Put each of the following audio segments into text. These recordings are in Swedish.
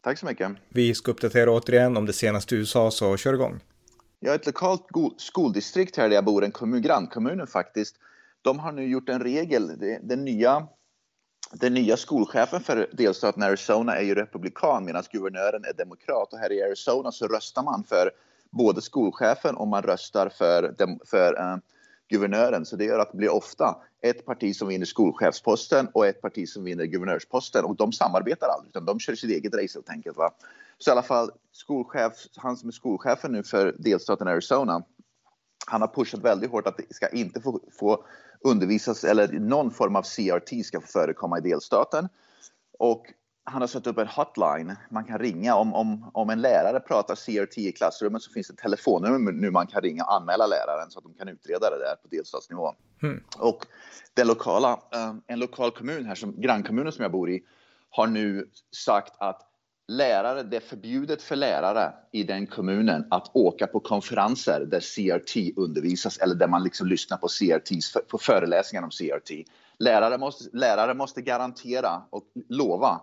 Tack så mycket. Vi ska uppdatera återigen om det senaste i USA, så kör igång. Ja, ett lokalt skoldistrikt här där jag bor, en kommun, grannkommunen faktiskt, de har nu gjort en regel. Den nya, den nya skolchefen för delstaten Arizona är ju republikan medan guvernören är demokrat. Och här i Arizona så röstar man för både skolchefen och man röstar för, för uh, guvernören. Så det gör att det blir ofta ett parti som vinner skolchefsposten och ett parti som vinner guvernörsposten. Och de samarbetar aldrig, utan de kör sitt eget race helt enkelt. Va? Så i alla fall, skolchef, han som är skolchefen nu för delstaten Arizona, han har pushat väldigt hårt att det ska inte få, få undervisas eller någon form av CRT ska få förekomma i delstaten. Och han har satt upp en hotline man kan ringa. Om, om, om en lärare pratar CRT i klassrummet så finns det ett telefonnummer nu man kan ringa och anmäla läraren så att de kan utreda det där på delstatsnivå. Mm. Och den lokala, uh, en lokal kommun här, som grannkommunen som jag bor i, har nu sagt att lärare, det är förbjudet för lärare i den kommunen att åka på konferenser där CRT undervisas eller där man liksom lyssnar på CRT, på föreläsningar om CRT. Lärare måste, lärare måste garantera och lova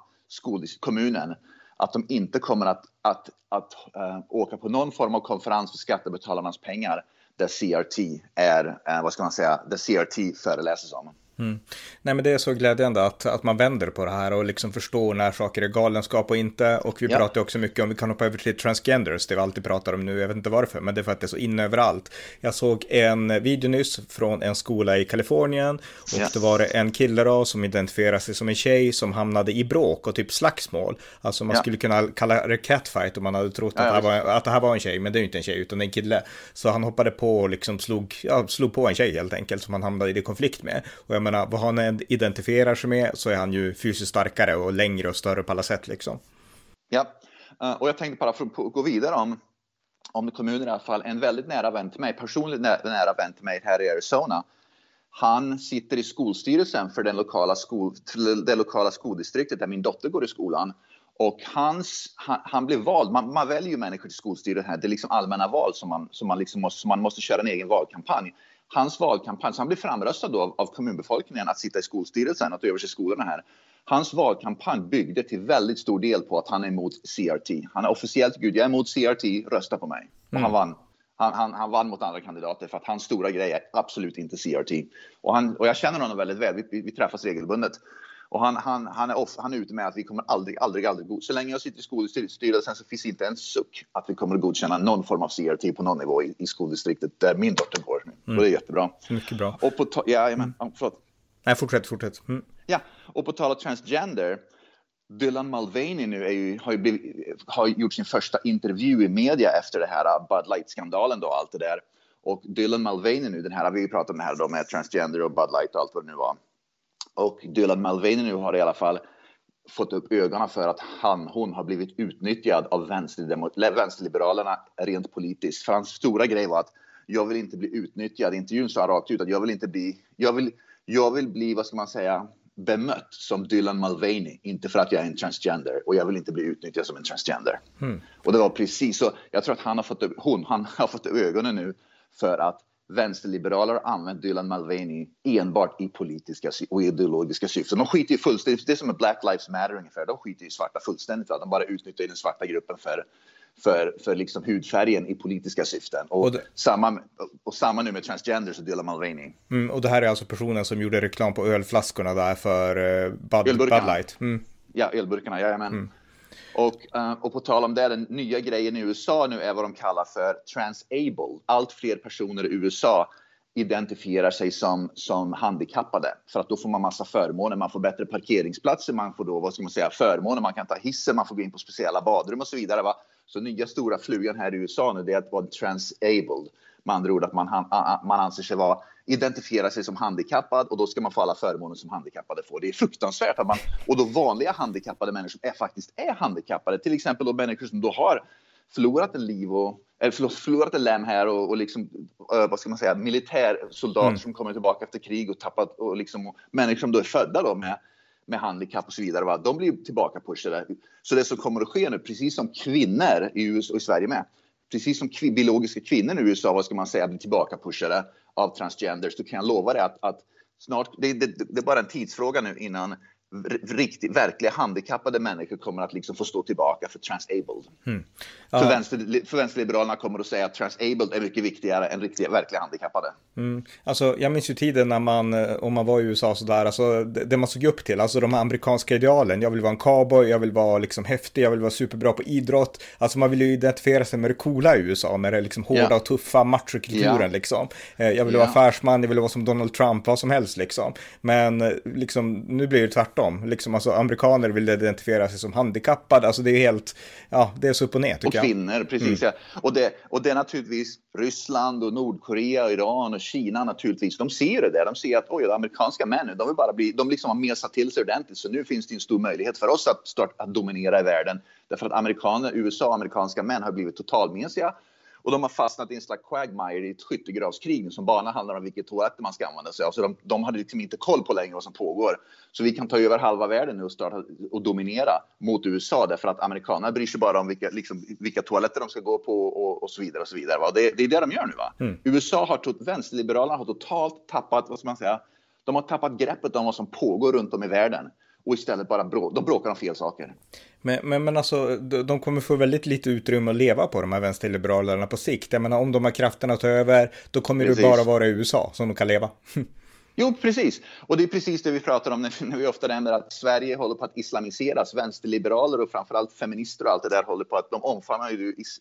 kommunen att de inte kommer att, att, att uh, åka på någon form av konferens för skattebetalarnas pengar där CRT är, uh, vad ska man säga, där CRT föreläses om. Mm. Nej men det är så glädjande att, att man vänder på det här och liksom förstår när saker är galenskap och inte. Och vi ja. pratar också mycket om, vi kan hoppa över till transgenders, det vi alltid pratar om nu, jag vet inte varför, men det är för att det är så inne överallt. Jag såg en video nyss från en skola i Kalifornien och ja. det var en kille då som identifierade sig som en tjej som hamnade i bråk och typ slagsmål. Alltså man ja. skulle kunna kalla det catfight om man hade trott att, det här var, att det här var en tjej, men det är ju inte en tjej utan en kille. Så han hoppade på och liksom slog, slog på en tjej helt enkelt som han hamnade i konflikt med. Och jag menar, vad han identifierar sig med så är han ju fysiskt starkare och längre och större på alla sätt liksom. Ja, eh, och jag tänkte bara för att gå vidare om, om kommunen i alla fall, en väldigt nära vän till mig, personligt nära, nära vän till mig här i Arizona. Han sitter i skolstyrelsen för den lokala skol, det lokala skoldistriktet där min dotter går i skolan. Och hans, han, han blev vald, man, man väljer ju människor till skolstyrelsen här, det är liksom allmänna val som man, som man, liksom måste, man måste köra en egen valkampanj hans valkampanj, så han blev framröstad då av, kommunbefolkningen att sitta i skolstyrelsen, att överse skolorna här. Hans valkampanj byggde till väldigt stor del på att han är emot CRT. Han är officiellt, gud jag är emot CRT, rösta på mig. Och han mm. vann. Han, han, han, vann mot andra kandidater för att hans stora grej är absolut inte CRT. Och, han, och jag känner honom väldigt väl, vi, vi träffas regelbundet. Och han, han, han, är off, han är ute med att vi kommer aldrig, aldrig, aldrig godkänna. Så länge jag sitter i skolstyrelsen så finns inte en suck att vi kommer att godkänna någon form av CRT på någon nivå i, i skoldistriktet där min dotter går. Mm. Och det är jättebra. Mycket bra. Och på ja, mm. förlåt. Nej, fortsätt, fortsätt. Mm. Ja, och på tal om transgender. Dylan Mulvaney nu ju, har, ju blivit, har gjort sin första intervju i media efter det här Bud Light-skandalen då, allt det där. Och Dylan Mulvaney nu, den här, vi pratat om det här då med transgender och Bud Light och allt vad det nu var. Och Dylan Mulvaney nu har i alla fall fått upp ögonen för att han, hon har blivit utnyttjad av vänsterliberalerna rent politiskt. För hans stora grej var att jag vill inte bli utnyttjad. Intervjun sa rakt ut att jag vill inte bli, jag vill, jag vill bli, vad ska man säga, bemött som Dylan Mulvaney, inte för att jag är en transgender och jag vill inte bli utnyttjad som en transgender. Mm. Och det var precis så. Jag tror att han har fått upp, hon, han har fått upp ögonen nu för att vänsterliberaler har använt Dylan Mulvaney enbart i politiska och ideologiska syften. De skiter ju fullständigt, det är som med Black Lives Matter ungefär, de skiter i svarta fullständigt. De bara utnyttjar den svarta gruppen för, för, för liksom hudfärgen i politiska syften. Och, och det... samma, och samma nu med transgenders och Dylan Mulvaney. Mm, och det här är alltså personen som gjorde reklam på ölflaskorna där för uh, Bud, Bud Light? Mm. Ja, ölburkarna, jajamän. Mm. Och, eh, och på tal om det, den nya grejen i USA nu är vad de kallar för transable. Allt fler personer i USA identifierar sig som, som handikappade för att då får man massa förmåner. Man får bättre parkeringsplatser, man får då, vad ska man säga, förmåner, man kan ta hissen, man får gå in på speciella badrum och så vidare. Va? Så nya stora flugan här i USA nu det är att vara transabled. Med andra ord att man, man anser sig vara identifiera sig som handikappad och då ska man få alla förmåner som handikappade får. Det är fruktansvärt att man, och då vanliga handikappade människor är faktiskt är handikappade, till exempel då människor som då har förlorat en liv och eller förlåt, förlorat en lem här och, och liksom, vad ska man säga, militärsoldater mm. som kommer tillbaka efter krig och tappat och liksom och människor som då är födda då med med handikapp och så vidare. Va? De blir tillbaka pushade. Så det som kommer att ske nu, precis som kvinnor i USA och i Sverige med, precis som biologiska kvinnor i USA, vad ska man säga, blir tillbakapushade av transgenders, då kan jag lova dig att, att snart, det, det, det, är bara en tidsfråga nu innan riktigt, verkliga handikappade människor kommer att liksom få stå tillbaka för transabled. Mm. Ja. För, vänster, för vänsterliberalerna kommer att säga att transabled är mycket viktigare än riktiga, verkliga handikappade. Mm. Alltså, jag minns ju tiden när man, eh, om man var i USA sådär, alltså det, det man såg upp till, alltså de amerikanska idealen. Jag vill vara en cowboy, jag vill vara liksom häftig, jag vill vara superbra på idrott. Alltså man vill ju identifiera sig med det coola i USA, med det liksom hårda yeah. och tuffa machokulturen yeah. liksom. Eh, jag vill yeah. vara affärsman, jag vill vara som Donald Trump, vad som helst liksom. Men eh, liksom, nu blir det tvärtom tvärtom. Liksom, alltså, amerikaner vill identifiera sig som handikappade. Alltså det är helt, ja, det är så upp och ner tycker och kvinnor, jag. precis. Mm. Ja. Och, det, och det är naturligtvis Ryssland och Nordkorea, och Iran och Kina naturligtvis. De ser det där. De ser att oj, amerikanska män, de vill bara bli, de liksom har mesat till sig ordentligt. Så nu finns det en stor möjlighet för oss att, start, att dominera i världen. Därför att amerikaner, USA och amerikanska män har blivit totalmesiga och de har fastnat i en slags quagmire i ett skyttegravskrig som bara handlar om vilket toaletter man ska använda sig av. Så de, de hade liksom inte koll på längre vad som pågår. Så vi kan ta över halva världen nu och, starta, och dominera mot USA därför att amerikanerna bryr sig bara om vilka, liksom, vilka toaletter de ska gå på och, och så vidare. Och så vidare va? Det, det är det de gör nu. Va? Mm. USA har, tot, vänsterliberalerna har totalt tappat, vad ska man säga, de har tappat greppet om vad som pågår runt om i världen och istället bara brå de bråkar om fel saker. Men, men, men alltså, de kommer få väldigt lite utrymme att leva på, de här vänsterliberalerna på sikt. Jag menar, om de har krafterna att ta över, då kommer precis. det bara vara i USA som de kan leva. Jo, precis. Och det är precis det vi pratar om när, när vi ofta nämner att Sverige håller på att islamiseras. Vänsterliberaler och framförallt feminister och allt det där håller på att de omfamnar ju is,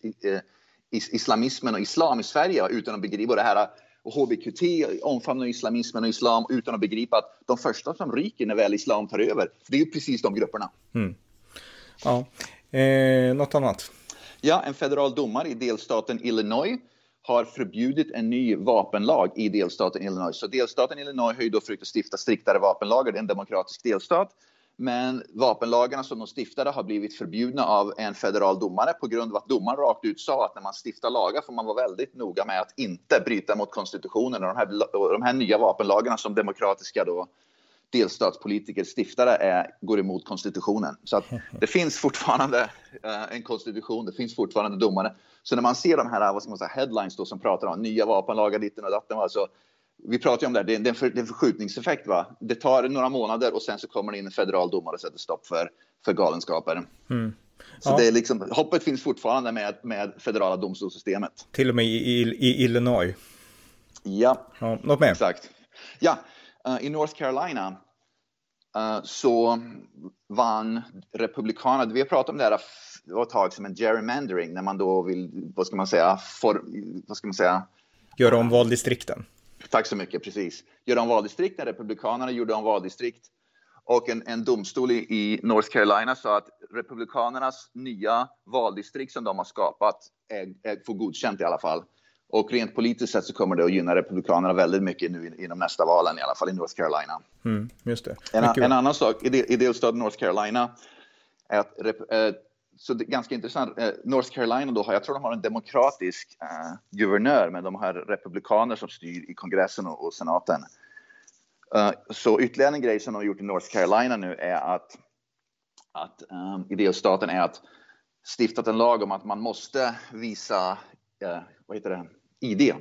is, islamismen och islam i Sverige utan att begripa det här och HBQT omfamnar islamismen och islam utan att begripa att de första som ryker när väl islam tar över, det är ju precis de grupperna. Mm. Ja, eh, något annat? Ja, en federal domare i delstaten Illinois har förbjudit en ny vapenlag i delstaten Illinois. Så delstaten Illinois har ju då försökt att stifta striktare vapenlagar, det är en demokratisk delstat. Men vapenlagarna som de stiftade har blivit förbjudna av en federal domare på grund av att domaren rakt ut sa att när man stiftar lagar får man vara väldigt noga med att inte bryta mot konstitutionen. Och de här, de här nya vapenlagarna som demokratiska då, delstatspolitiker stiftare är, går emot konstitutionen. Så att det finns fortfarande uh, en konstitution, det finns fortfarande domare. Så när man ser de här vad ska man säga, headlines då, som pratar om nya vapenlagar ditten och datten, alltså, vi pratar ju om det, här, det är en, för, det är en förskjutningseffekt. Va? Det tar några månader och sen så kommer det in en federal domare och sätter stopp för, för galenskaper. Mm. Så ja. det är liksom, hoppet finns fortfarande med, med federala domstolssystemet. Till och med i, i, i Illinois. Ja, ja något mer? Exakt. Ja, uh, i North Carolina uh, så vann Republikanerna, vi har pratat om det här det var ett tag som en gerrymandering när man då vill, vad ska man säga, for, vad ska man säga? Göra om valdistrikten. Tack så mycket, precis. Göra om valdistrikten, Republikanerna gjorde om valdistrikt och en, en domstol i, i, North Carolina sa att Republikanernas nya valdistrikt som de har skapat är, är, får godkänt i alla fall. Och rent politiskt sett så kommer det att gynna Republikanerna väldigt mycket nu inom nästa valen, i alla fall i North Carolina. Mm, just det. En, en, annan sak i, i delstaten North Carolina är att eh, så det är ganska intressant. Eh, North Carolina då har, jag tror de har en demokratisk eh, guvernör, men de har republikaner som styr i kongressen och, och senaten. Uh, så ytterligare en grej som de har gjort i North Carolina nu är att, att um, i delstaten är att stiftat en lag om att man måste visa, uh, vad heter det, ID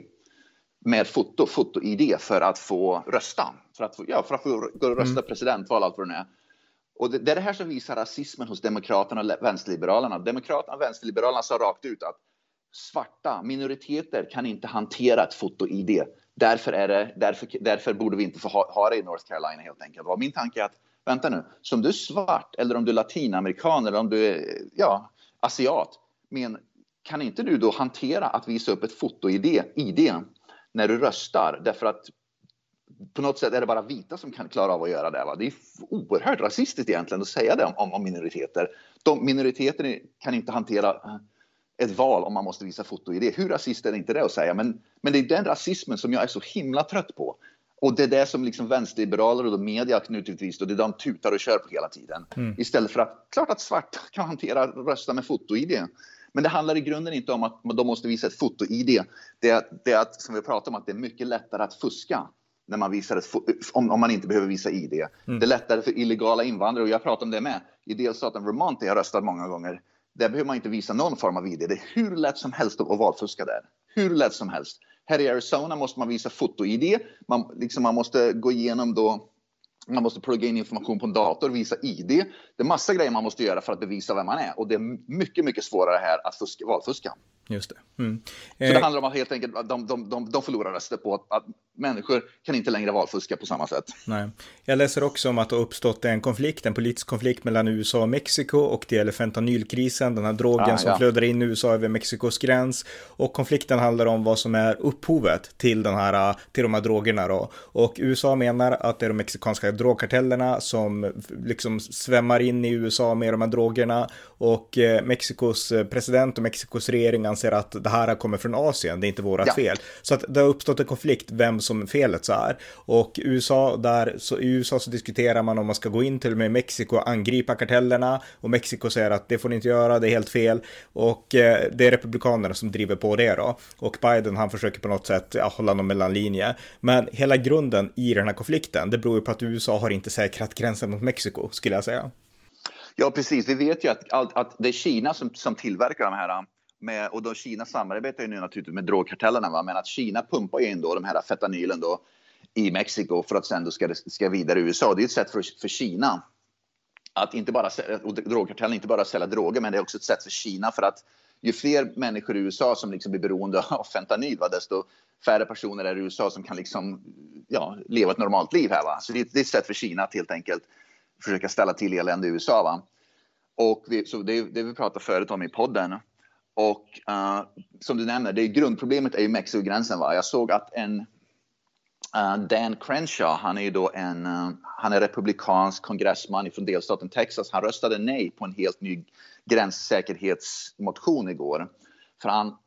med foto, foto-ID för att få rösta. För att få, ja, för att få gå och rösta mm. presidentval, allt vad det är. Och det, det är det här som visar rasismen hos Demokraterna och vänsterliberalerna. Demokraterna och vänsterliberalerna sa rakt ut att svarta minoriteter kan inte hantera ett foto-ID. Därför, är det, därför, därför borde vi inte få ha, ha det i North Carolina helt enkelt. Och min tanke är att, vänta nu, som du är svart eller om du är latinamerikan eller om du är ja, asiat, men kan inte du då hantera att visa upp ett foto-ID ID när du röstar? Därför att på något sätt är det bara vita som kan klara av att göra det. Va? Det är oerhört rasistiskt egentligen att säga det om, om minoriteter. De minoriteter kan inte hantera ett val om man måste visa foto-ID. Hur rasist är inte det att säga? Men, men det är den rasismen som jag är så himla trött på. Och det är det som liksom vänsterliberaler och media naturligtvis, och det är de tutar och kör på hela tiden. Mm. Istället för att, klart att svarta kan hantera rösta med foto-ID. Men det handlar i grunden inte om att de måste visa ett foto-ID. Det är, det är att, som vi pratar om, att det är mycket lättare att fuska när man visar ett, om, om man inte behöver visa ID. Mm. Det är lättare för illegala invandrare, och jag pratar om det med. I delstaten Vermont där jag röstat många gånger, där behöver man inte visa någon form av ID. Det är hur lätt som helst att valfuska där. Hur lätt som helst. Här i Arizona måste man visa foto-ID. Man, liksom, man måste gå igenom då man måste plugga in information på en dator, visa ID. Det är massa grejer man måste göra för att bevisa vem man är och det är mycket, mycket svårare här att fuska, valfuska. Just det. Mm. Så det eh, handlar om att helt enkelt de, de, de, de förlorar röster på att, att, människor kan inte längre valfuska på samma sätt. Nej. Jag läser också om att det har uppstått en konflikt, en politisk konflikt mellan USA och Mexiko och det gäller fentanylkrisen, den här drogen ah, som ja. flödar in i USA över Mexikos gräns. Och konflikten handlar om vad som är upphovet till, den här, till de här drogerna då. Och USA menar att det är de mexikanska drogkartellerna som liksom svämmar in i USA med de här drogerna och eh, Mexikos president och Mexikos regering anser att det här kommer från Asien, det är inte vårat ja. fel. Så att det har uppstått en konflikt vem som felet så är. Och USA, där, så i USA så diskuterar man om man ska gå in till och med Mexiko och angripa kartellerna och Mexiko säger att det får ni inte göra, det är helt fel. Och eh, det är republikanerna som driver på det då. Och Biden han försöker på något sätt ja, hålla någon mellanlinje. Men hela grunden i den här konflikten, det beror ju på att USA har inte säkrat gränsen mot Mexiko, skulle jag säga. Ja, precis. Vi vet ju att, att det är Kina som, som tillverkar de här med, och då Kina samarbetar ju nu naturligtvis med drogkartellerna, va? men att Kina pumpar ju in då de här fetanylen då i Mexiko för att sen då ska, ska vidare i USA. Det är ett sätt för, för Kina att inte bara, och drogkartellen inte bara sälja droger, men det är också ett sätt för Kina för att ju fler människor i USA som liksom blir beroende av fentanyl, va, desto färre personer är i USA som kan liksom, ja, leva ett normalt liv här. Va? Så det, det är ett sätt för Kina att helt enkelt försöka ställa till elände i USA. Va? Och vi, så det, det vi pratade förut om i podden, och uh, som du nämner, det grundproblemet är ju Mexikogränsen. Va? Jag såg att en Eh, Dan Crenshaw, han är ju då en uh, han är republikansk kongressman från delstaten Texas. Han röstade nej på en helt ny gränssäkerhetsmotion igår. För han,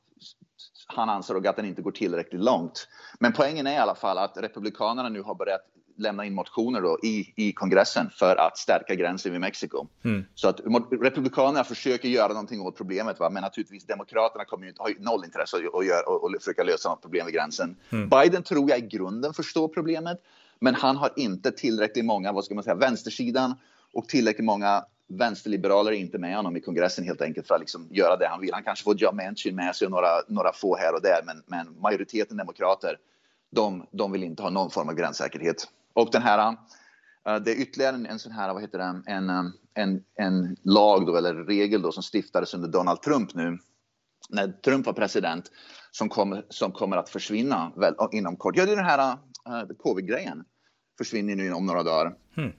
han ansåg att den inte går tillräckligt långt. Men poängen är i alla fall att republikanerna nu har börjat lämna in motioner då i, i kongressen för att stärka gränsen vid Mexiko. Mm. Så att republikanerna försöker göra någonting åt problemet, va? men naturligtvis demokraterna kommer ju inte, har ju noll intresse att, göra, att, att försöka lösa något problem vid gränsen. Mm. Biden tror jag i grunden förstår problemet, men han har inte tillräckligt många, vad ska man säga, vänstersidan och tillräckligt många vänsterliberaler är inte med honom i kongressen helt enkelt för att liksom göra det han vill. Han kanske får John Manchin med sig och några, några få här och där, men, men majoriteten demokrater, de, de vill inte ha någon form av gränssäkerhet. Och den här, uh, det är ytterligare en, en sån här, vad heter det, en, eh, en, en lag då, eller regel då som stiftades under Donald Trump nu, när Trump var president, som, kom, som kommer att försvinna väl, inom kort. Ja, det är den här uh, covid-grejen. Försvinner nu om några dagar. Hmm.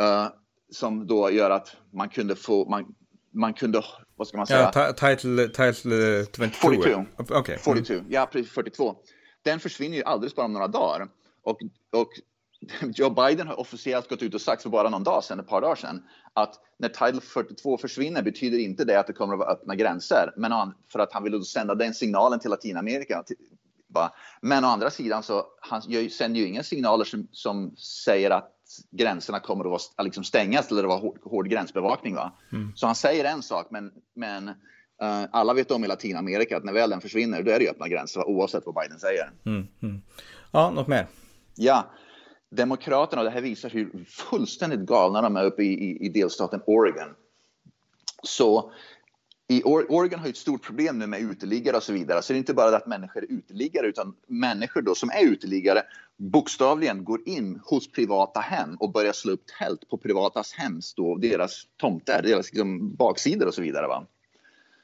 Uh, som då gör att man kunde få, man, man kunde, vad ska man säga? Ja, title, title 22. 42. Okay. 42, mm. ja, 42. Den försvinner ju alldeles bara om några dagar. Och, och Joe Biden har officiellt gått ut och sagt för bara någon dag sedan, ett par dagar sedan, att när Title 42 försvinner betyder inte det att det kommer att vara öppna gränser, men för att han vill sända den signalen till Latinamerika. Men å andra sidan så han sänder ju inga signaler som, som säger att gränserna kommer att vara, liksom stängas eller det var hård, hård gränsbevakning. Va? Mm. Så han säger en sak, men, men uh, alla vet om i Latinamerika att när väl den försvinner, då är det öppna gränser oavsett vad Biden säger. Mm. Mm. Ja, något mer? Ja, Demokraterna, och det här visar hur fullständigt galna de är uppe i, i, i delstaten Oregon. Så i Oregon har ju ett stort problem nu med uteliggare och så vidare. Så det är inte bara att människor är uteliggare utan människor då som är uteliggare bokstavligen går in hos privata hem och börjar slå upp tält på privatas hems då, deras tomter, deras liksom, baksidor och så vidare. Va?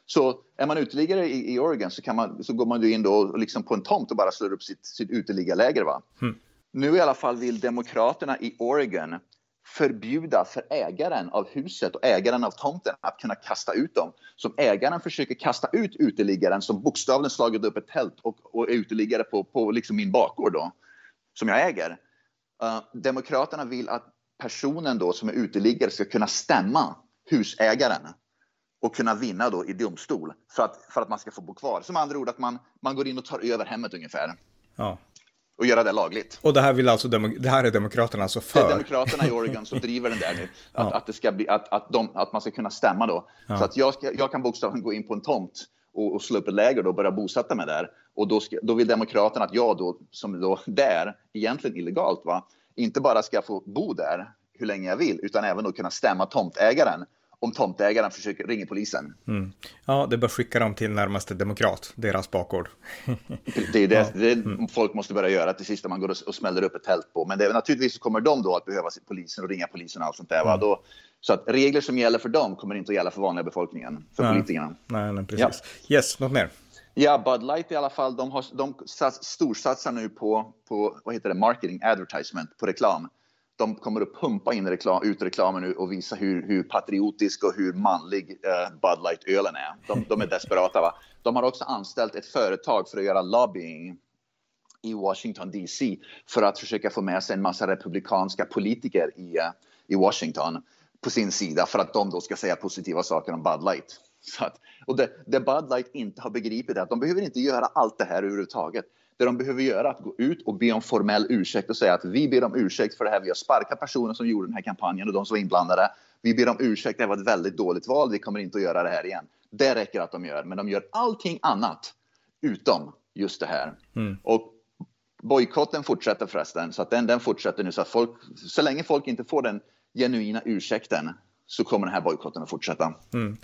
Så är man uteliggare i, i Oregon så, kan man, så går man in då liksom på en tomt och bara slår upp sitt, sitt uteliggarläger. Va? Mm. Nu i alla fall vill Demokraterna i Oregon förbjuda för ägaren av huset och ägaren av tomten att kunna kasta ut dem. Som ägaren försöker kasta ut uteliggaren som bokstavligen slagit upp ett tält och, och är uteliggare på, på liksom min bakgård då, som jag äger. Uh, Demokraterna vill att personen då som är uteliggare ska kunna stämma husägaren och kunna vinna då i domstol för att, för att man ska få bo kvar. Som andra ord att man, man går in och tar över hemmet ungefär. Ja. Och göra det lagligt. Och det här, vill alltså, det här är Demokraterna alltså för? Det är Demokraterna i Oregon som driver den där nu. Att, ja. att, det ska bli, att, att, de, att man ska kunna stämma då. Ja. Så att jag, ska, jag kan bokstavligen gå in på en tomt och, och slå upp ett läger och börja bosätta mig där. Och då, ska, då vill Demokraterna att jag då, som då där, egentligen illegalt, va, inte bara ska få bo där hur länge jag vill, utan även då kunna stämma tomtägaren om tomtägaren försöker ringa polisen. Mm. Ja, det bör skicka dem till närmaste demokrat, deras bakgård. det är det, ja. det mm. folk måste börja göra till sist när man går och, smäller upp ett tält på. Men det, naturligtvis kommer de då att behöva polisen och ringa polisen och allt sånt där. Mm. Då, så att regler som gäller för dem kommer inte att gälla för vanliga befolkningen, för nej. politikerna. Nej, nej precis. Ja. Yes, något mer? Ja, Bud Light i alla fall, de, har, de storsatsar nu på, på vad heter det, marketing, advertisement, på reklam de kommer att pumpa in reklam, ut reklamen nu och visa hur, hur patriotisk och hur manlig eh, Bud Light-ölen är. De, de, är desperata. Va? De har också anställt ett företag för att göra lobbying i Washington DC för att försöka få med sig en massa republikanska politiker i, eh, i Washington på sin sida för att de då ska säga positiva saker om Bud Light. Så att, och det, det Bud Light inte har begripit är att de behöver inte göra allt det här överhuvudtaget. Det de behöver göra är att gå ut och be om formell ursäkt och säga att vi ber om ursäkt för det här. Vi har sparkat personer som gjorde den här kampanjen och de som var inblandade. Vi ber om ursäkt, det var ett väldigt dåligt val. Vi kommer inte att göra det här igen. Det räcker att de gör, men de gör allting annat utom just det här. Mm. Och bojkotten fortsätter förresten, så att den, den fortsätter nu så att folk, så länge folk inte får den genuina ursäkten så kommer den här bojkotten att fortsätta. Mm.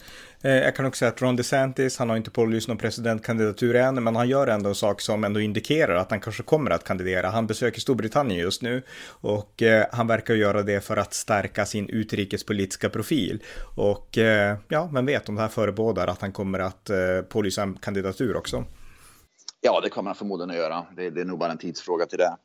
Eh, jag kan också säga att Ron DeSantis, han har inte pålyst någon presidentkandidatur än, men han gör ändå en sak som ändå indikerar att han kanske kommer att kandidera. Han besöker Storbritannien just nu och eh, han verkar göra det för att stärka sin utrikespolitiska profil. Och eh, ja, vem vet om det här förebådar att han kommer att eh, pålysa en kandidatur också. Ja, det kommer han förmodligen att göra. Det, det är nog bara en tidsfråga till det.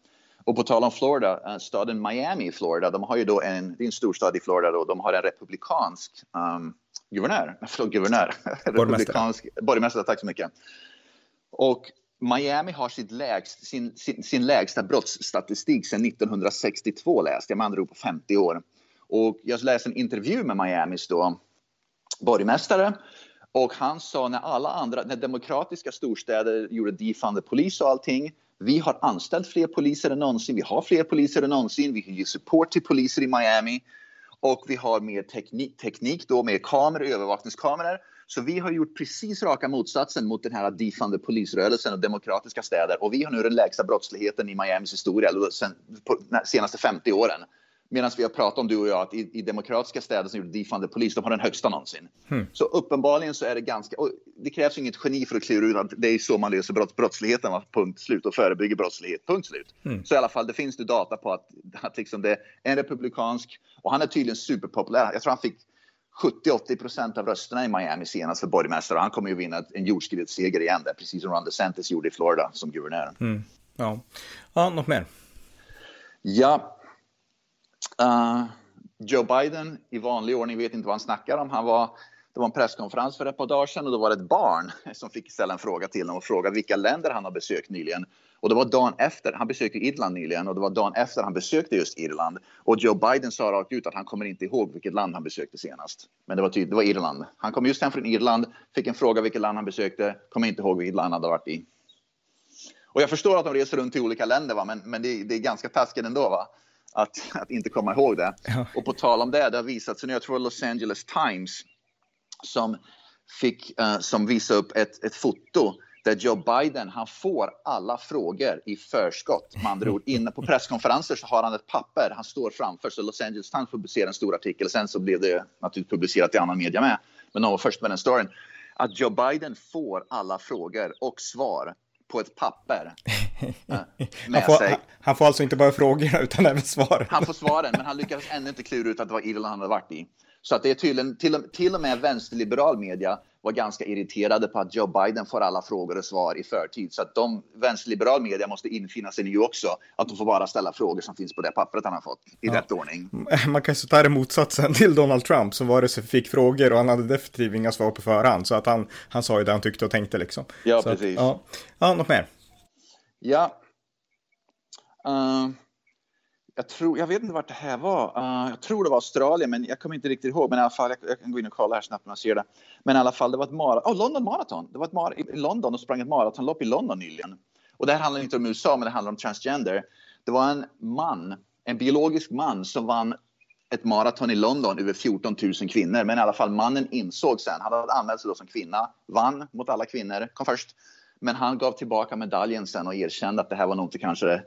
Och på tal om Florida, uh, staden Miami i Florida, de har ju då en, det är en storstad i Florida då, de har en republikansk um, guvernör, förlåt guvernör, republikansk borgmästare, tack så mycket. Och Miami har sitt lägst, sin, sin, sin lägsta brottsstatistik sedan 1962 läste jag, med andra ord på 50 år. Och jag läste en intervju med Miamis då borgmästare och han sa när alla andra, när demokratiska storstäder gjorde defund polis och allting vi har anställt fler poliser än någonsin. Vi har fler poliser än någonsin. Vi ger support till poliser i Miami och vi har mer teknik, teknik då med kameror, övervakningskameror. Så vi har gjort precis raka motsatsen mot den här diffande polisrörelsen och demokratiska städer och vi har nu den lägsta brottsligheten i Miamis historia de senaste 50 åren. Medan vi har pratat om, du och jag, att i, i demokratiska städer som gjorde defunded polis, de har den högsta någonsin. Mm. Så uppenbarligen så är det ganska, det krävs inget geni för att klura ut att det är så man löser brott, brottsligheten, punkt slut, och förebygger brottslighet, punkt slut. Mm. Så i alla fall, det finns nu data på att, att liksom det är en republikansk, och han är tydligen superpopulär. Jag tror han fick 70-80 procent av rösterna i Miami senast för borgmästare och han kommer ju vinna en jordskredsseger igen där, precis som Ron DeSantis gjorde i Florida som guvernör. Mm. Ja. ja, något mer? Ja, Uh, Joe Biden i vanlig ordning vet inte vad han snackar om. Han var, det var en presskonferens för ett par dagar sedan och då var det ett barn som fick ställa en fråga till honom och fråga vilka länder han har besökt nyligen. Och det var dagen efter, han besökte Irland nyligen och det var dagen efter han besökte just Irland. Och Joe Biden sa rakt ut att han kommer inte ihåg vilket land han besökte senast. Men det var, tydligt, det var Irland. Han kom just hem från Irland, fick en fråga vilket land han besökte, kommer inte ihåg vilket land han hade varit i. Och jag förstår att de reser runt till olika länder, va? men, men det, det är ganska taskigt ändå. Va? Att, att inte komma ihåg det. Ja. Och på tal om det, det har visats, nu jag tror Los Angeles Times som fick, uh, som visade upp ett, ett foto där Joe Biden, han får alla frågor i förskott. Med andra ord, inne på presskonferenser så har han ett papper han står framför. Så Los Angeles Times publicerar en stor artikel. Sen så blev det naturligtvis publicerat i annan media med. Men de var först med den storyn. Att Joe Biden får alla frågor och svar på ett papper. Han, får, han, får, alltså inte bara frågorna utan även svaren. Han får svaren, men han lyckades ännu inte klura ut att det var Irland han hade varit i. Så att det är tydligen, till, till och med vänsterliberal media var ganska irriterade på att Joe Biden får alla frågor och svar i förtid. Så att de, vänsterliberal media måste infinna sig nu också. Att de får bara ställa frågor som finns på det pappret han har fått i ja. rätt ordning. Man kan ju ta det motsatsen till Donald Trump som vare sig fick frågor och han hade definitivt inga svar på förhand. Så att han, han sa ju det han tyckte och tänkte liksom. Ja, så precis. Att, ja. ja, något mer? Ja. Uh, jag, tror, jag vet inte vart det här var. Uh, jag tror det var Australien, men jag kommer inte riktigt ihåg. Men i alla fall, jag, jag kan gå in och kolla här snabbt när jag ser det. Men i alla fall, det var ett maraton. Oh, London Marathon. Det var ett mar i London och sprang ett maratonlopp i London nyligen. Och det här handlar inte om USA, men det handlar om transgender. Det var en man, en biologisk man som vann ett maraton i London över 14 000 kvinnor. Men i alla fall mannen insåg sen, han hade anmält sig då som kvinna, vann mot alla kvinnor, kom först. Men han gav tillbaka medaljen sen och erkände att det här var nog inte kanske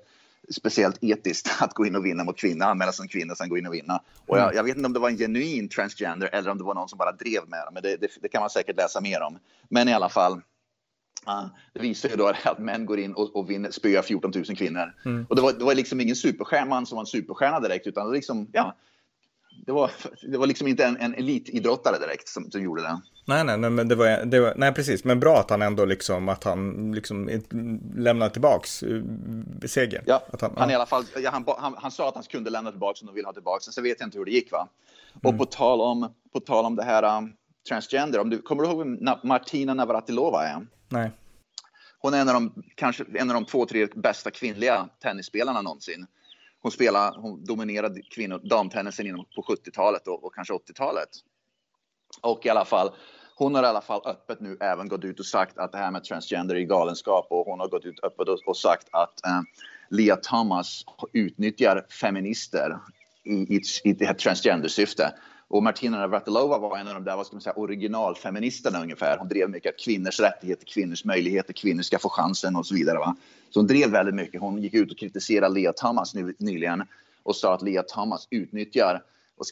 speciellt etiskt att gå in och vinna mot kvinna, anmäla som kvinna, sen gå in och vinna. Och jag, mm. jag, vet inte om det var en genuin transgender eller om det var någon som bara drev med det, men det, det, det kan man säkert läsa mer om. Men i alla fall, uh, det visar ju då att män går in och, och vinner, spöar 14 000 kvinnor. Mm. Och det var, det var liksom ingen superstjärna som var en superstjärna direkt, utan det, liksom, ja, det, var, det var liksom inte en, en elitidrottare direkt som, som gjorde det. Nej, nej, men det var, det var, nej, precis, men bra att han ändå liksom, att han liksom lämnar tillbaks uh, segern. Ja, att han, han, i alla fall, ja, han, han, han, sa att han kunde lämna tillbaks om de ville ha tillbaks sen vet jag inte hur det gick va. Och mm. på tal om, på tal om det här um, transgender, om du kommer du ihåg Martina Navratilova är? Nej. Hon är en av de, kanske en av de två, tre bästa kvinnliga tennisspelarna någonsin. Hon spelade, hon dominerade kvinnor, damtennisen på 70-talet och, och kanske 80-talet. Och i alla fall, hon har i alla fall öppet nu även gått ut och sagt att det här med transgender är galenskap och hon har gått ut öppet och, sagt att eh, Lia Thomas utnyttjar feminister i, i, i det här transgender-syfte. Och Martina Navratilova var en av de där, vad ska man säga, originalfeministerna ungefär. Hon drev mycket att kvinnors rättigheter, kvinnors möjligheter, kvinnor ska få chansen och så vidare. Va? Så hon drev väldigt mycket. Hon gick ut och kritiserade Lea Thomas nyligen och sa att Lea Thomas utnyttjar och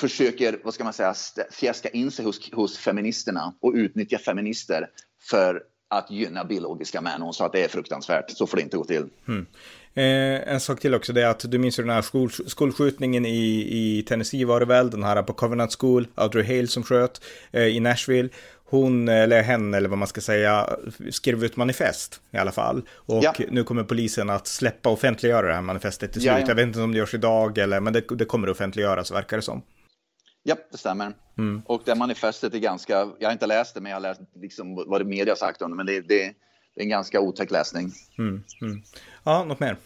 försöker, vad ska man säga, fjäska in sig hos, hos feministerna och utnyttja feminister för att gynna biologiska män. Hon sa att det är fruktansvärt, så får det inte gå till. Mm. Eh, en sak till också, det är att du minns ju den här skol, skolskjutningen i, i Tennessee var det väl, den här på Covenant School, Audrey Hale som sköt eh, i Nashville. Hon, eller hen, eller vad man ska säga, skrev ut manifest i alla fall. Och ja. nu kommer polisen att släppa offentliggöra det här manifestet till slut. Ja, ja. Jag vet inte om det görs idag, eller, men det, det kommer offentliggöras, verkar det som. Ja, det stämmer. Mm. Och det manifestet är ganska, jag har inte läst det, men jag har läst liksom vad det media har sagt om det, men det, det, det är en ganska otäck läsning. Mm. Mm. Ja, något mer?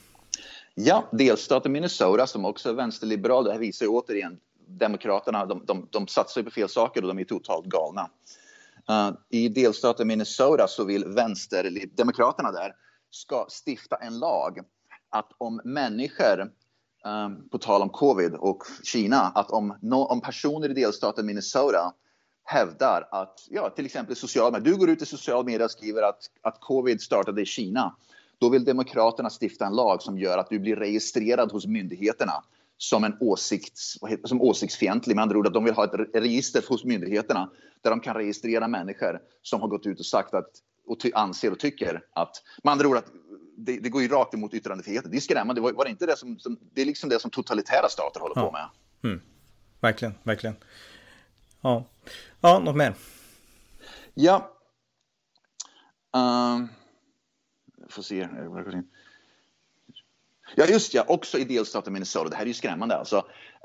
Ja, delstaten Minnesota som också är vänsterliberal, det här visar ju återigen Demokraterna, de, de, de satsar på fel saker och de är totalt galna. Uh, I delstaten Minnesota så vill vänsterdemokraterna där ska stifta en lag att om människor um, på tal om covid och Kina, att om, no, om personer i delstaten Minnesota hävdar att, ja, till exempel sociala medier, du går ut i sociala medier och skriver att, att covid startade i Kina, då vill Demokraterna stifta en lag som gör att du blir registrerad hos myndigheterna som en åsikts, som åsiktsfientlig. Med andra ord att de vill ha ett register hos myndigheterna där de kan registrera människor som har gått ut och sagt att och ty, anser och tycker att, med andra ord att det, det, går ju rakt emot yttrandefriheten. Det är skrämmande. Var, var det inte det som, som, det är liksom det som totalitära stater håller ja. på med. Mm. Verkligen, verkligen. Ja, ja något mer? Ja. Um, får se. Ja, just ja, också i delstaten Minnesota. Det här är ju skrämmande. Alltså,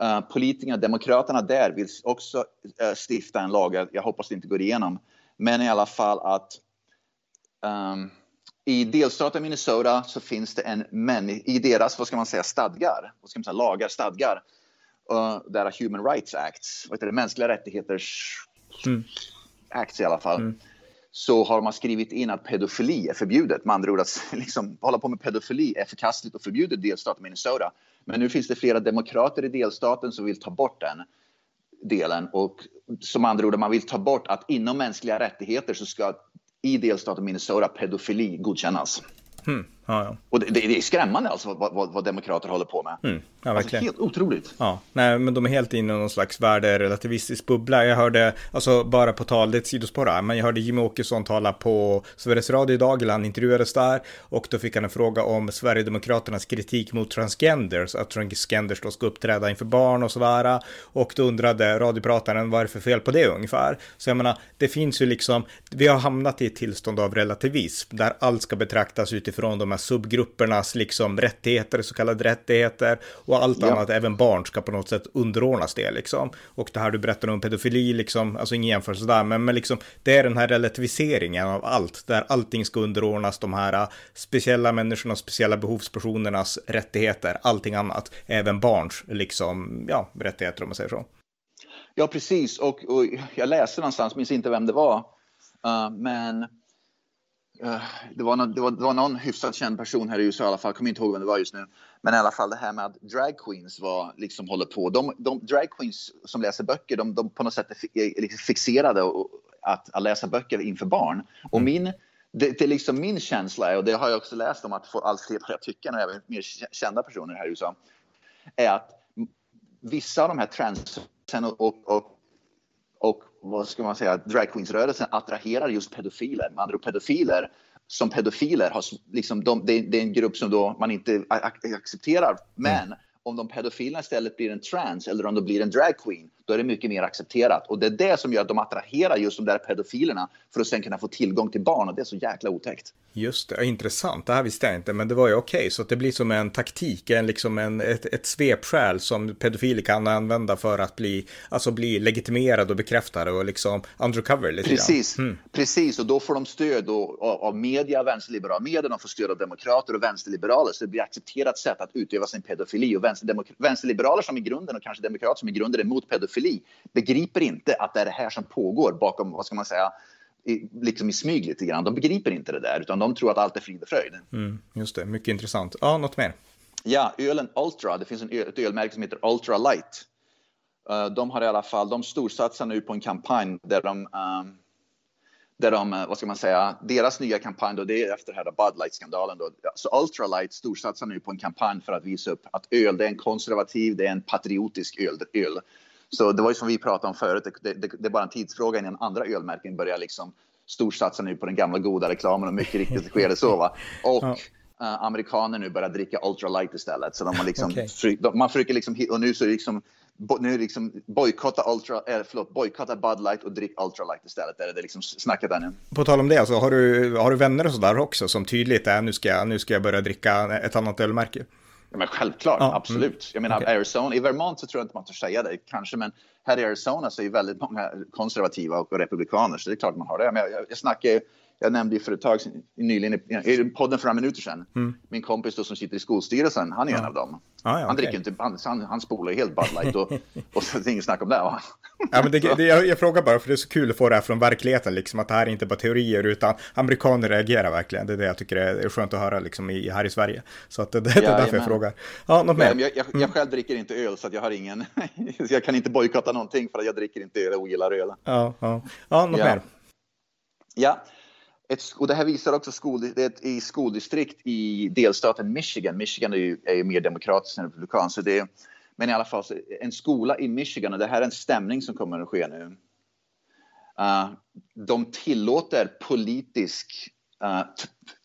uh, politikerna, demokraterna där vill också uh, stifta en lag. Jag hoppas det inte går igenom. Men i alla fall att um, i delstaten Minnesota så finns det en människa, i deras, vad ska man säga, stadgar, vad ska man säga, lagar, stadgar, uh, där Human Rights Acts, vad heter det, mänskliga rättigheters mm. acts i alla fall, mm. så har man skrivit in att pedofili är förbjudet. Med andra ord att liksom, hålla på med pedofili är förkastligt och förbjudet i delstaten Minnesota. Men nu finns det flera demokrater i delstaten som vill ta bort den delen och som andra ord, man vill ta bort att inom mänskliga rättigheter så ska i delstaten Minnesota pedofili godkännas. Hmm. Ja, ja. Och det, det, är skrämmande alltså vad, vad, vad demokrater håller på med. Mm. Ja, alltså, helt otroligt. Ja, nej, men de är helt inne i någon slags värderelativistisk bubbla. Jag hörde, alltså bara på tal, det är ett sidospår men jag hörde Jimmy Åkesson tala på Sveriges Radio idag, eller han intervjuades där, och då fick han en fråga om Sverigedemokraternas kritik mot transgenders, att transgenders då ska uppträda inför barn och sådär. Och då undrade radioprataren vad är det för fel på det ungefär? Så jag menar, det finns ju liksom, vi har hamnat i ett tillstånd av relativism, där allt ska betraktas utifrån de här subgruppernas liksom rättigheter, så kallade rättigheter och allt ja. annat, även barn ska på något sätt underordnas det liksom. Och det här du berättar om pedofili, liksom, alltså ingen jämförelse där, men, men liksom det är den här relativiseringen av allt, där allting ska underordnas de här äh, speciella människorna, speciella behovspersonernas rättigheter, allting annat, även barns liksom, ja, rättigheter om man säger så. Ja, precis. Och, och jag läste någonstans, minns inte vem det var, uh, men det, var någon, det, var, det var någon hyfsat känd person här i USA i alla fall, kommer inte ihåg vem det var just nu. Men i alla fall det här med att drag queens var, liksom håller på. De, de drag queens som läser böcker, de, de på något sätt är liksom fixerade och, att, att läsa böcker inför barn. Och mm. min, det, är liksom min känsla, och det har jag också läst om att allt fler börjar tycka, och även mer kända personer här i USA, är att vissa av de här trans och, och, och, och vad ska man säga, dragqueens-rörelsen attraherar just pedofiler. Med andra pedofiler som pedofiler har liksom, de, det, är en grupp som då man inte accepterar. Men mm. om de pedofilerna istället blir en trans eller om de blir en dragqueen, då är det mycket mer accepterat. Och det är det som gör att de attraherar just de där pedofilerna för att sen kunna få tillgång till barn och det är så jäkla otäckt. Just det, intressant. Det här visste jag inte, men det var ju okej. Okay. Så det blir som en taktik, en, liksom en, ett, ett svepskäl som pedofiler kan använda för att bli, alltså bli legitimerade och bekräftade och liksom undercover lite Precis, mm. precis. Och då får de stöd av, av media, vänsterliberala medier, de får stöd av demokrater och vänsterliberaler. Så det blir accepterat sätt att utöva sin pedofili. Och vänsterliberaler som i grunden och kanske demokrater som i grunden är emot pedofili begriper inte att det är det här som pågår bakom, vad ska man säga, i, liksom i smyg lite grann. De begriper inte det där, utan de tror att allt är frid och fröjd. Mm, just det, mycket intressant. Ja, något mer? Ja, ölen Ultra. Det finns en, ett ölmärke som heter Ultra Light. Uh, de har i alla fall, de storsatsar nu på en kampanj där de, um, där de, uh, vad ska man säga, deras nya kampanj då, det är efter här Bud Light-skandalen då. Så Ultra Light storsatsar nu på en kampanj för att visa upp att öl, det är en konservativ, det är en patriotisk öl. öl. Så det var ju som vi pratade om förut, det, det, det är bara en tidsfråga innan andra ölmärken börjar liksom storsatsa nu på den gamla goda reklamen och mycket riktigt sker det så. Va? Och ja. uh, amerikaner nu börjar dricka Ultra Light istället. Så de har liksom, okay. fri, de, man försöker liksom, och nu så är liksom nu liksom bojkotta Ultra, äh, förlåt, bojkotta Bud Light och drick Ultra Light istället. Det är det liksom snacket där nu. På tal om det, alltså, har, du, har du vänner och sådär också som tydligt är nu ska, nu ska jag börja dricka ett annat ölmärke? Ja, men självklart, ja, absolut. Mm. Jag menar, okay. Arizona, i Vermont så tror jag inte man törs säga det, kanske, men här i Arizona så är väldigt många konservativa och republikaner, så det är klart man har det. Men jag, jag snackar jag nämnde ju för ett tag sedan, nyligen i podden för några minuter sedan, mm. min kompis då som sitter i skolstyrelsen, han är ja. en av dem. Ah, ja, han okay. dricker inte, han, han, han spolar helt Bud Light och, och så är det inget snack om det. Va? Ja, men det, det, jag, jag, frågar bara för det är så kul att få det här från verkligheten, liksom att det här är inte bara teorier utan amerikaner reagerar verkligen. Det är det jag tycker är skönt att höra liksom i, här i Sverige. Så att det, det är ja, därför jag frågar. Ja, något mer? Jag, jag, jag, mm. själv dricker inte öl så att jag har ingen, jag kan inte bojkotta någonting för att jag dricker inte öl och ogillar öl. Ja, ja. ja något mer? Ja, ett, och det här visar också skol, det i skoldistrikt i delstaten Michigan. Michigan är ju, är ju mer demokratiskt än republikanskt. Så det, men i alla fall, en skola i Michigan, och det här är en stämning som kommer att ske nu. Uh, de tillåter politisk uh,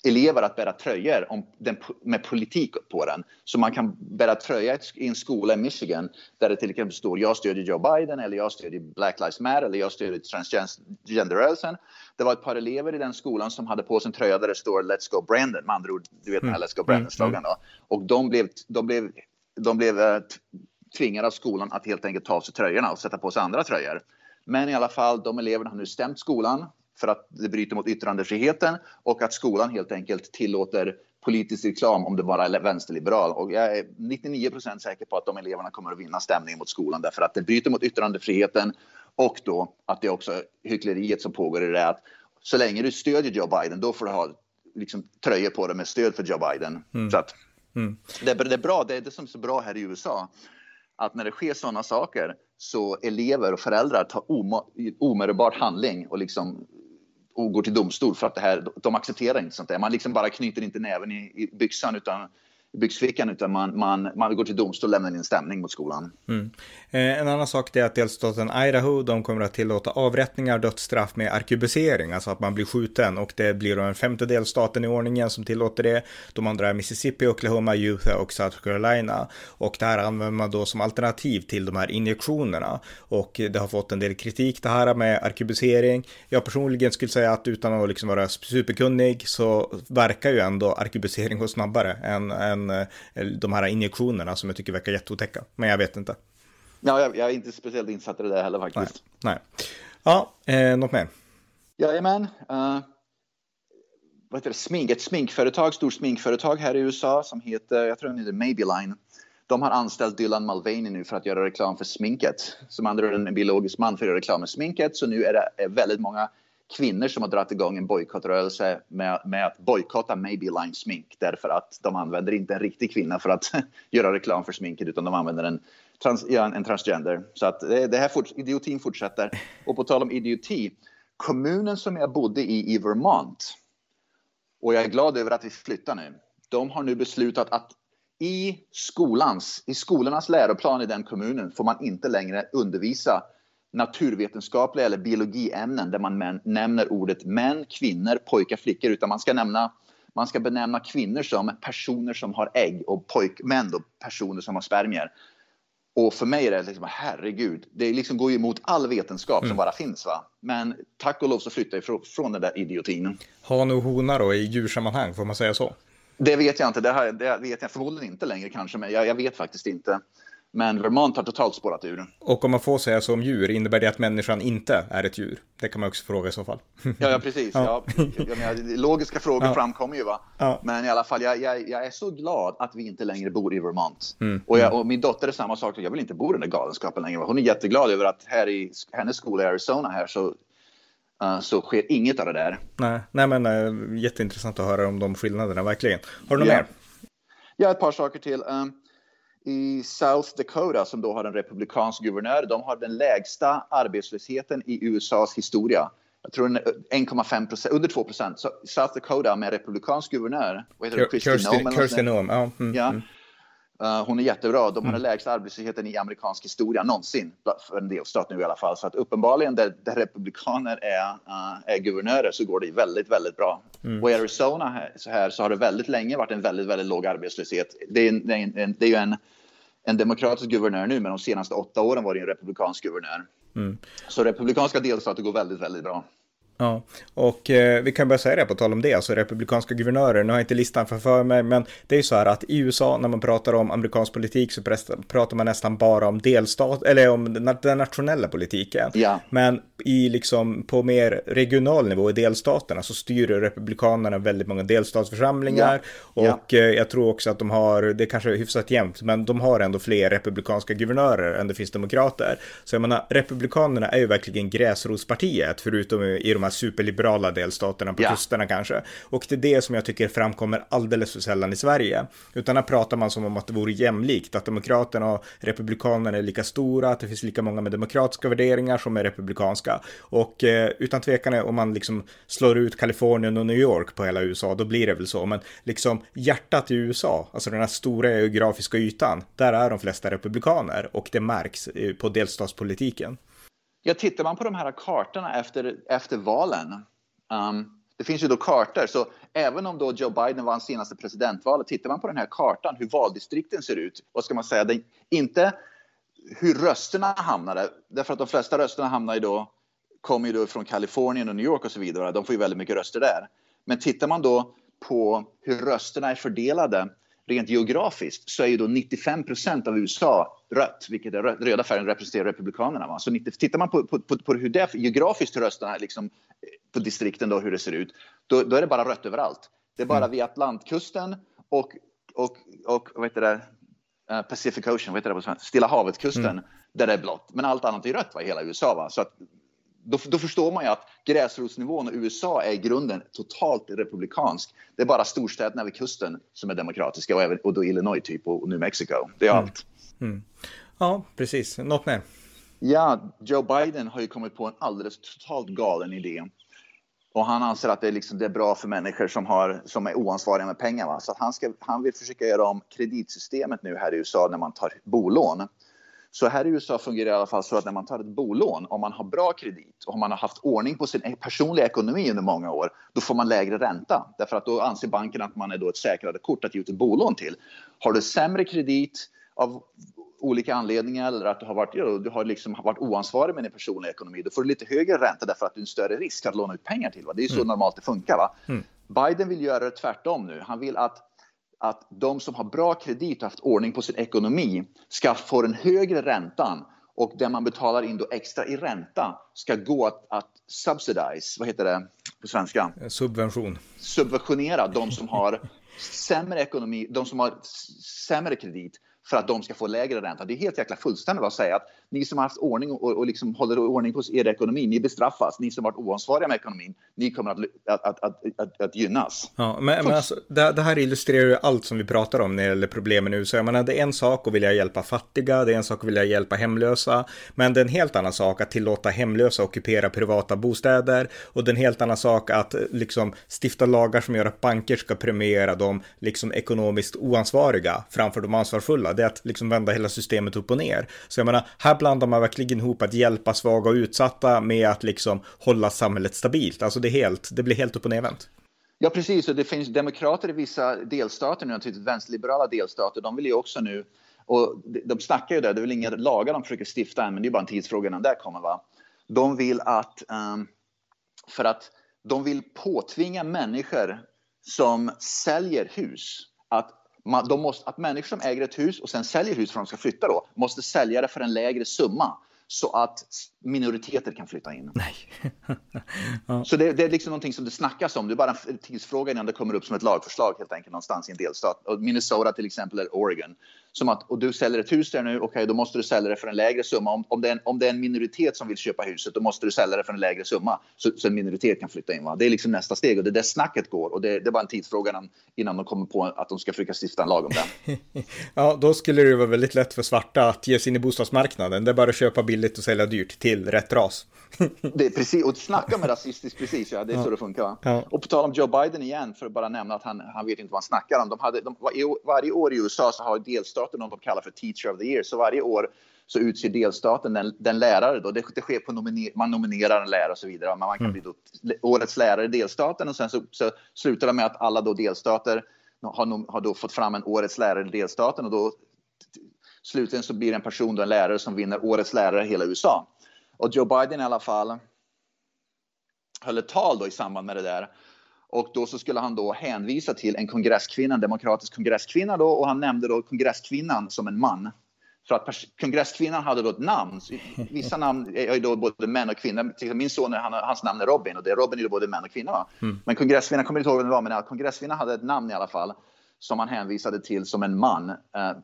elever att bära tröjor om den, med politik på den. Så man kan bära tröja i en skola i Michigan där det till exempel står jag stödjer Joe Biden eller jag stödjer Black Lives Matter eller jag stödjer transgenderrörelsen. Det var ett par elever i den skolan som hade på sig en tröja där det står Let's go Brandon, med andra ord, du vet den här mm. Let's go Brandon-slogan. Mm. Och de blev, de blev, de blev uh, tvingade av skolan att helt enkelt ta av sig tröjorna och sätta på sig andra tröjor. Men i alla fall, de eleverna har nu stämt skolan för att det bryter mot yttrandefriheten och att skolan helt enkelt tillåter politisk reklam om det bara är vänsterliberal. Och jag är 99% säker på att de eleverna kommer att vinna stämningen mot skolan därför att det bryter mot yttrandefriheten och då att det är också hyckleriet som pågår i det att så länge du stödjer Joe Biden då får du ha liksom, tröjor på dig med stöd för Joe Biden. Mm. Så att, mm. det, det, är bra, det är det som är så bra här i USA att när det sker sådana saker så elever och föräldrar tar omedelbar handling och liksom och går till domstol för att det här, de accepterar inte sånt där. Man liksom bara knyter inte näven i, i byxan utan byxfickan utan man, man, man går till domstol och lämnar in en stämning mot skolan. Mm. Eh, en annan sak är att delstaten Idaho, de kommer att tillåta avrättningar, dödsstraff med arkebusering, alltså att man blir skjuten och det blir då en femte delstaten i ordningen som tillåter det. De andra är Mississippi, Oklahoma, Utah och South Carolina och det här använder man då som alternativ till de här injektionerna och det har fått en del kritik det här med arkebusering. Jag personligen skulle säga att utan att liksom vara superkunnig så verkar ju ändå arkebusering gå snabbare än, än eh, de här injektionerna som jag tycker verkar jätteotäcka. Men jag vet inte. Ja, jag, jag är inte speciellt insatt i det där heller faktiskt. Nej. Nej. Ja, eh, något mer? Jajamän. Uh, vad heter det? Smink, ett sminkföretag, stort sminkföretag här i USA som heter, jag tror den heter Maybelline. De har anställt Dylan Mulvaney nu för att göra reklam för sminket. Som andra är en biologisk man för att göra reklam med sminket. Så nu är det väldigt många kvinnor som har dragit igång en bojkottrörelse med, med att bojkotta Maybelline smink därför att de använder inte en riktig kvinna för att göra reklam för sminket utan de använder en, trans, en transgender. Så att det, det här fort, idiotin fortsätter. Och på tal om idioti, kommunen som jag bodde i i Vermont och jag är glad över att vi flyttar nu. De har nu beslutat att i skolans, i skolornas läroplan i den kommunen får man inte längre undervisa naturvetenskapliga eller biologiämnen där man nämner ordet män, kvinnor, pojkar, flickor utan man ska nämna man ska benämna kvinnor som personer som har ägg och pojk, män då personer som har spermier. Och för mig är det liksom, herregud, det liksom går ju emot all vetenskap mm. som bara finns. va. Men tack och lov så flyttar jag från den där idiotin. Han och hona då i djursammanhang, får man säga så? Det vet jag inte, det, här, det vet jag förmodligen inte längre kanske, men jag, jag vet faktiskt inte. Men Vermont har totalt spårat ur. Och om man får säga så om djur, innebär det att människan inte är ett djur? Det kan man också fråga i så fall. Ja, ja precis. Ja. Ja, menar, logiska frågor ja. framkommer ju. Va? Ja. Men i alla fall, jag, jag, jag, är så glad att vi inte längre bor i Vermont. Mm. Och, jag, och, min dotter är samma sak. Jag vill inte bo i den där galenskapen längre. Hon är jätteglad över att här i hennes skola i Arizona här så Uh, så sker inget av det där. Nej, nej men uh, jätteintressant att höra om de skillnaderna, verkligen. Har du något ja. mer? Ja, ett par saker till. Um, i South Dakota som då har en republikansk guvernör. De har den lägsta arbetslösheten i USAs historia. Jag tror 1,5 procent, under 2 procent. South Dakota med republikansk guvernör. Vad heter det? Kirsten Noem. Ja. Mm, ja. Mm. Uh, hon är jättebra. De har den mm. lägsta arbetslösheten i amerikansk historia någonsin. För en delstat nu i alla fall. Så att uppenbarligen där, där republikaner är, uh, är guvernörer så går det väldigt, väldigt bra. Mm. Och i Arizona här, så, här, så har det väldigt länge varit en väldigt, väldigt låg arbetslöshet. Det är, är, en, det är ju en, en demokratisk guvernör nu, men de senaste åtta åren var det en republikansk guvernör. Mm. Så republikanska delstater går väldigt, väldigt bra. Ja, och eh, vi kan börja säga det på tal om det, alltså republikanska guvernörer, nu har jag inte listan för mig, men det är ju så här att i USA när man pratar om amerikansk politik så pratar man nästan bara om delstat, eller om den nationella politiken. Ja. Men i liksom på mer regional nivå i delstaterna så styr republikanerna väldigt många delstatsförsamlingar ja. och. Eh, jag tror också att de har, det kanske är hyfsat jämnt, men de har ändå fler republikanska guvernörer än det finns demokrater. Så jag menar, republikanerna är ju verkligen gräsrotspartiet, förutom i de här superliberala delstaterna på ja. kusterna kanske. Och det är det som jag tycker framkommer alldeles för sällan i Sverige. Utan här pratar man som om att det vore jämlikt, att demokraterna och republikanerna är lika stora, att det finns lika många med demokratiska värderingar som är republikanska. Och eh, utan tvekan om man liksom slår ut Kalifornien och New York på hela USA, då blir det väl så. Men liksom hjärtat i USA, alltså den här stora geografiska ytan, där är de flesta republikaner och det märks eh, på delstatspolitiken. Ja, tittar man på de här kartorna efter, efter valen. Um, det finns ju då kartor, så även om då Joe Biden vann senaste presidentvalet, tittar man på den här kartan hur valdistrikten ser ut, vad ska man säga, det, inte hur rösterna hamnade, därför att de flesta rösterna hamnar ju då, kommer ju då från Kalifornien och New York och så vidare, de får ju väldigt mycket röster där. Men tittar man då på hur rösterna är fördelade rent geografiskt så är ju då 95 procent av USA rött, vilket är röda färgen representerar republikanerna. Va? Så tittar man på, på, på, på hur det geografiskt röstarna liksom, på distrikten då, hur det ser ut, då, då är det bara rött överallt. Det är bara mm. vid Atlantkusten och, och, och vad heter det, uh, Pacific Ocean, vad heter det på svenska? Stilla havet-kusten, mm. där det är blått. Men allt annat är rött va, i hela USA. Va? Så att då, då, förstår man ju att gräsrotsnivån i USA är i grunden totalt republikansk. Det är bara storstäderna vid kusten som är demokratiska och, även, och då Illinois typ och New Mexico. Det är mm. allt. Mm. Ja, precis. Något mer? Ja, Joe Biden har ju kommit på en alldeles totalt galen idé. Och han anser att det är, liksom, det är bra för människor som, har, som är oansvariga med pengar. Va? Så han, ska, han vill försöka göra om kreditsystemet nu här i USA när man tar bolån. Så här i USA fungerar det i alla fall så att när man tar ett bolån, om man har bra kredit och om man har haft ordning på sin personliga ekonomi under många år, då får man lägre ränta. Därför att då anser banken att man är då ett säkrare kort att ge ut ett bolån till. Har du sämre kredit av olika anledningar eller att du har varit, du har liksom varit oansvarig med din personliga ekonomi, då får du lite högre ränta därför att du är en större risk att låna ut pengar till. Va? Det är så mm. normalt det funkar. Va? Mm. Biden vill göra det tvärtom nu. Han vill att att de som har bra kredit och haft ordning på sin ekonomi ska få den högre räntan och det man betalar in då extra i ränta ska gå att, att subsidize, vad heter det på svenska? Subvention. Subventionera de som har sämre ekonomi, de som har sämre kredit för att de ska få lägre ränta. Det är helt jäkla fullständigt att säga att ni som har haft ordning och, och liksom håller ordning på er ekonomi, ni bestraffas. Ni som varit oansvariga med ekonomin, ni kommer att, att, att, att, att gynnas. Ja, men, men alltså, det, det, här illustrerar ju allt som vi pratar om när det gäller problemen i USA. Jag menar, det är en sak att vilja hjälpa fattiga, det är en sak att vilja hjälpa hemlösa, men det är en helt annan sak att tillåta hemlösa ockupera privata bostäder och det är en helt annan sak att liksom stifta lagar som gör att banker ska premiera de liksom ekonomiskt oansvariga framför de ansvarsfulla. Det är att liksom vända hela systemet upp och ner. Så jag menar, här blandar man verkligen ihop att hjälpa svaga och utsatta med att liksom hålla samhället stabilt. Alltså det, är helt, det blir helt upp och nervänt. Ja, precis. Och det finns demokrater i vissa delstater nu, naturligtvis vänsterliberala delstater. De vill ju också nu, och de snackar ju där, det är väl inga lagar de försöker stifta än, men det är bara en tidsfråga innan det kommer. Va? De vill att, um, för att de vill påtvinga människor som säljer hus att man, de måste, att människor som äger ett hus och sen säljer hus för att de ska flytta då, måste sälja det för en lägre summa. Så att minoriteter kan flytta in. Nej. ja. Så det, det, är liksom någonting som det snackas om. Det är bara en tidsfråga innan det kommer upp som ett lagförslag helt enkelt någonstans i en delstat. Minnesota till exempel eller Oregon. Som att, och du säljer ett hus där nu, okej okay, då måste du sälja det för en lägre summa. Om, om, det är en, om det är en minoritet som vill köpa huset, då måste du sälja det för en lägre summa. Så, så en minoritet kan flytta in. Va? Det är liksom nästa steg och det är där snacket går. Och det, det är bara en tidsfråga innan, innan de kommer på att de ska försöka stifta en lag om det. ja, då skulle det vara väldigt lätt för svarta att ge sig in i bostadsmarknaden. Det är bara att köpa billigt och sälja dyrt till rätt ras. det är precis, och snacka med rasistiskt precis, ja, det är ja. så det funkar. Ja. Och på tal om Joe Biden igen, för att bara nämna att han, han vet inte vad han snackar om. De hade, de, varje år i USA så har delstaten något de kallar för Teacher of the Year, så varje år så utser delstaten den, den lärare. Då. Det, det sker på nominer, man nominerar en lärare och så vidare. Men man kan mm. bli då, årets lärare i delstaten och sen så, så slutar det med att alla då delstater har, har då fått fram en årets lärare i delstaten och då slutligen så blir det en person, då, en lärare som vinner årets lärare i hela USA. Och Joe Biden i alla fall höll ett tal då i samband med det där. Och då så skulle han då hänvisa till en kongresskvinna, en demokratisk kongresskvinna då, och han nämnde då kongresskvinnan som en man. För att kongresskvinnan hade då ett namn. Vissa namn är ju då både män och kvinnor. Min son, han, hans namn är Robin och det är Robin är ju både män och kvinna. Mm. Men kongresskvinnan, kommer inte ihåg vem det var, men kongresskvinnan hade ett namn i alla fall som han hänvisade till som en man, eh,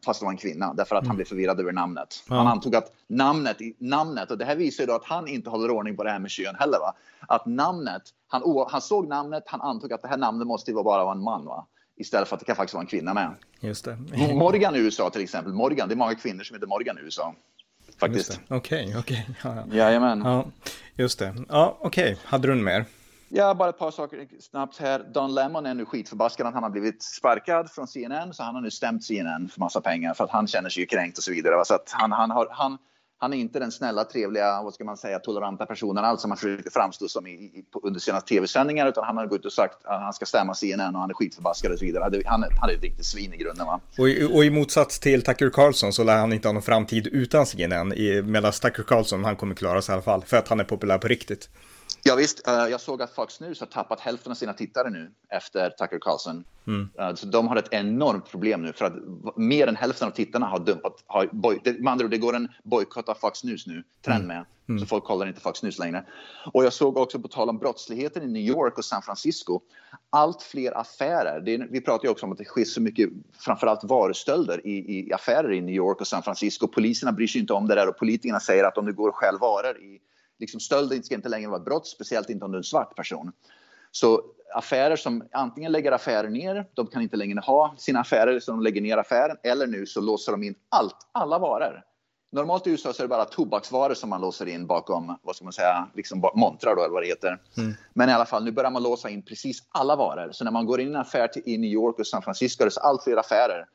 fast det var en kvinna, därför att mm. han blev förvirrad över namnet. Ja. Han antog att namnet, namnet, och det här visar ju då att han inte håller ordning på det här med kön heller. Va? Att namnet, han, han såg namnet, han antog att det här namnet måste ju bara vara en man. Va? Istället för att det kan faktiskt vara en kvinna med. Just det. Morgan i USA till exempel, Morgan, det är många kvinnor som heter Morgan i USA. Faktiskt. Okej, okej. Okay, okay. ja, ja. Jajamän. Ja, just det. Ja, okej. Okay. Hade du mer? Ja, bara ett par saker snabbt här. Don Lemon är nu skitförbaskad att han har blivit sparkad från CNN, så han har nu stämt CNN för massa pengar för att han känner sig ju kränkt och så vidare. Så att han, han, har, han, han är inte den snälla, trevliga, vad ska man säga, toleranta personen alls som han försöker framstå som i, i, under sina tv-sändningar, utan han har gått ut och sagt att han ska stämma CNN och han är skitförbaskad och så vidare. Han, han är ett riktigt svin i grunden. Va? Och, i, och i motsats till Tucker Carlson så lär han inte ha någon framtid utan CNN, medan Tucker Carlson, han kommer klara sig i alla fall, för att han är populär på riktigt. Ja, visst, uh, jag såg att Fox News har tappat hälften av sina tittare nu efter Tucker Carlson. Mm. Uh, så de har ett enormt problem nu för att mer än hälften av tittarna har dumpat. Har boy, det, med andra ord, det går en bojkott av Fox News nu, trend mm. med. Mm. Så folk kollar inte Fox News längre. Och jag såg också på tal om brottsligheten i New York och San Francisco. Allt fler affärer. Är, vi pratar ju också om att det sker så mycket, framförallt varustölder i, i affärer i New York och San Francisco. Poliserna bryr sig inte om det där och politikerna säger att om du går och stjäl varor i liksom stöld ska inte längre vara ett brott, speciellt inte om du är en svart person. Så affärer som antingen lägger affärer ner, de kan inte längre ha sina affärer så de lägger ner affären, eller nu så låser de in allt, alla varor Normalt i USA så är det bara tobaksvaror som man låser in bakom, vad ska man säga, liksom montrar då, eller vad det heter. Mm. Men i alla fall, nu börjar man låsa in precis alla varor. Så när man går in i en affär till, i New York och San Francisco, det är allt fler affärer,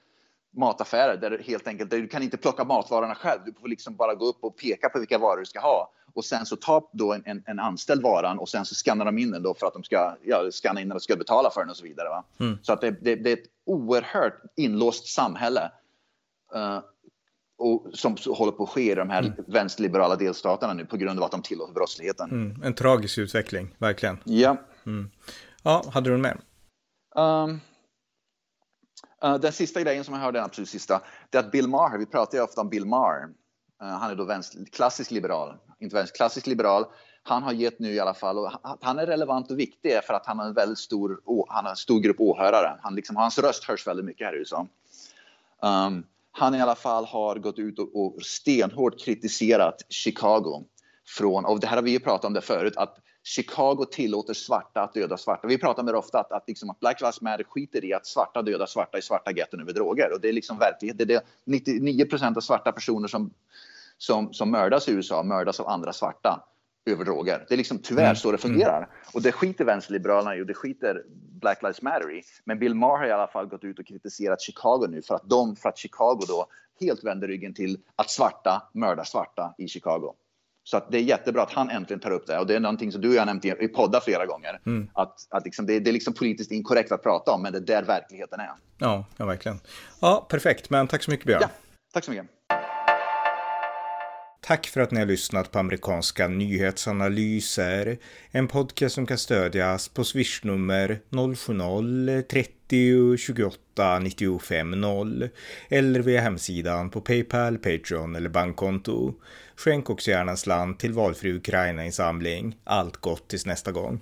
mataffärer, där helt enkelt, där du kan inte plocka matvarorna själv. Du får liksom bara gå upp och peka på vilka varor du ska ha. Och sen så tar då en, en, en anställd varan och sen så skannar de in den då för att de ska ja, skanna in den och ska betala för den och så vidare. Va? Mm. Så att det, det, det, är ett oerhört inlåst samhälle. Uh, och som håller på att ske i de här mm. vänsterliberala delstaterna nu på grund av att de tillåter brottsligheten. Mm. En tragisk utveckling, verkligen. Ja. Mm. Ja, hade du mer? Um, uh, den sista grejen som jag hörde, den absolut sista, det är att Bill Maher, vi pratar ju ofta om Bill Maher, uh, han är då vänster, klassisk liberal, inte vänster, klassisk liberal. Han har gett nu i alla fall, och han är relevant och viktig för att han har en väldigt stor, han har en stor grupp åhörare. Han liksom, hans röst hörs väldigt mycket här i USA. Um, han i alla fall har gått ut och, och stenhårt kritiserat Chicago. Från, och det här har vi ju pratat om det förut, att Chicago tillåter svarta att döda svarta. Vi pratar med det ofta att, att, liksom att Black Lives Matter skiter i att svarta dödar svarta i svarta getton över droger. Och det är liksom verklighet. Det är 99 procent av svarta personer som, som, som mördas i USA mördas av andra svarta över droger. Det är liksom tyvärr mm. så det fungerar. Mm. Och det skiter vänsterliberalerna i och det skiter Black Lives Matter i. Men Bill Maher har i alla fall gått ut och kritiserat Chicago nu för att de, för att Chicago då helt vänder ryggen till att svarta mördar svarta i Chicago. Så att det är jättebra att han äntligen tar upp det och det är någonting som du och jag nämnt i poddar flera gånger. Mm. Att, att liksom det, det, är liksom politiskt inkorrekt att prata om, men det är där verkligheten är. Ja, ja verkligen. Ja, perfekt, men tack så mycket Björn. Ja, tack så mycket. Tack för att ni har lyssnat på amerikanska nyhetsanalyser. En podcast som kan stödjas på swishnummer 070-30 90 28 95 0 eller via hemsidan på Paypal, Patreon eller bankkonto. Skänk också gärna en slant till valfri Ukraina-insamling. Allt gott tills nästa gång.